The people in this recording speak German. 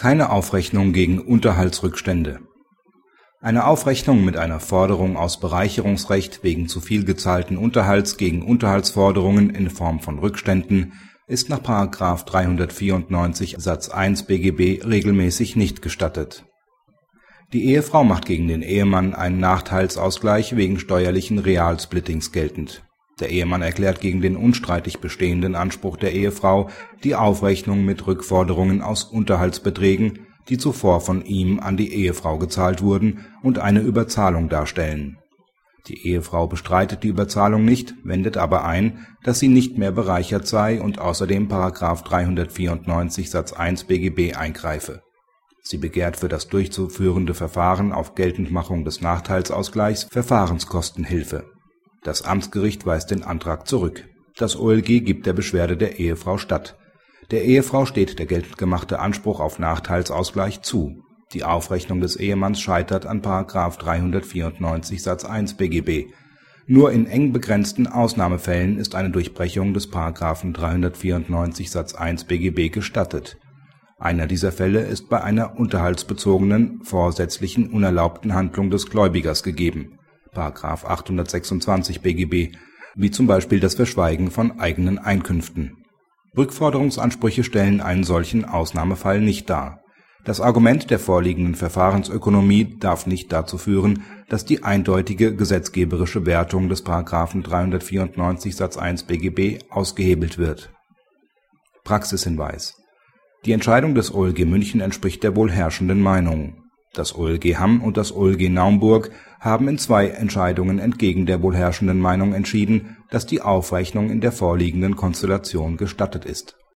Keine Aufrechnung gegen Unterhaltsrückstände Eine Aufrechnung mit einer Forderung aus Bereicherungsrecht wegen zuviel gezahlten Unterhalts gegen Unterhaltsforderungen in Form von Rückständen ist nach § 394 Satz 1 BGB regelmäßig nicht gestattet. Die Ehefrau macht gegen den Ehemann einen Nachteilsausgleich wegen steuerlichen Realsplittings geltend. Der Ehemann erklärt gegen den unstreitig bestehenden Anspruch der Ehefrau die Aufrechnung mit Rückforderungen aus Unterhaltsbeträgen, die zuvor von ihm an die Ehefrau gezahlt wurden und eine Überzahlung darstellen. Die Ehefrau bestreitet die Überzahlung nicht, wendet aber ein, dass sie nicht mehr bereichert sei und außerdem § 394 Satz 1 BGB eingreife. Sie begehrt für das durchzuführende Verfahren auf Geltendmachung des Nachteilsausgleichs Verfahrenskostenhilfe. Das Amtsgericht weist den Antrag zurück. Das OLG gibt der Beschwerde der Ehefrau statt. Der Ehefrau steht der geltend gemachte Anspruch auf Nachteilsausgleich zu. Die Aufrechnung des Ehemanns scheitert an § 394 Satz 1 BGB. Nur in eng begrenzten Ausnahmefällen ist eine Durchbrechung des § 394 Satz 1 BGB gestattet. Einer dieser Fälle ist bei einer unterhaltsbezogenen, vorsätzlichen unerlaubten Handlung des Gläubigers gegeben (§ 826 BGB), wie zum Beispiel das Verschweigen von eigenen Einkünften. Rückforderungsansprüche stellen einen solchen Ausnahmefall nicht dar das Argument der vorliegenden Verfahrensökonomie darf nicht dazu führen, dass die eindeutige gesetzgeberische Wertung des § 394 Satz 1 BGB ausgehebelt wird. Praxishinweis Die Entscheidung des OLG München entspricht der wohl herrschenden Meinung. Das OLG Hamm und das OLG Naumburg haben in zwei Entscheidungen entgegen der wohl herrschenden Meinung entschieden, dass die Aufrechnung in der vorliegenden Konstellation gestattet ist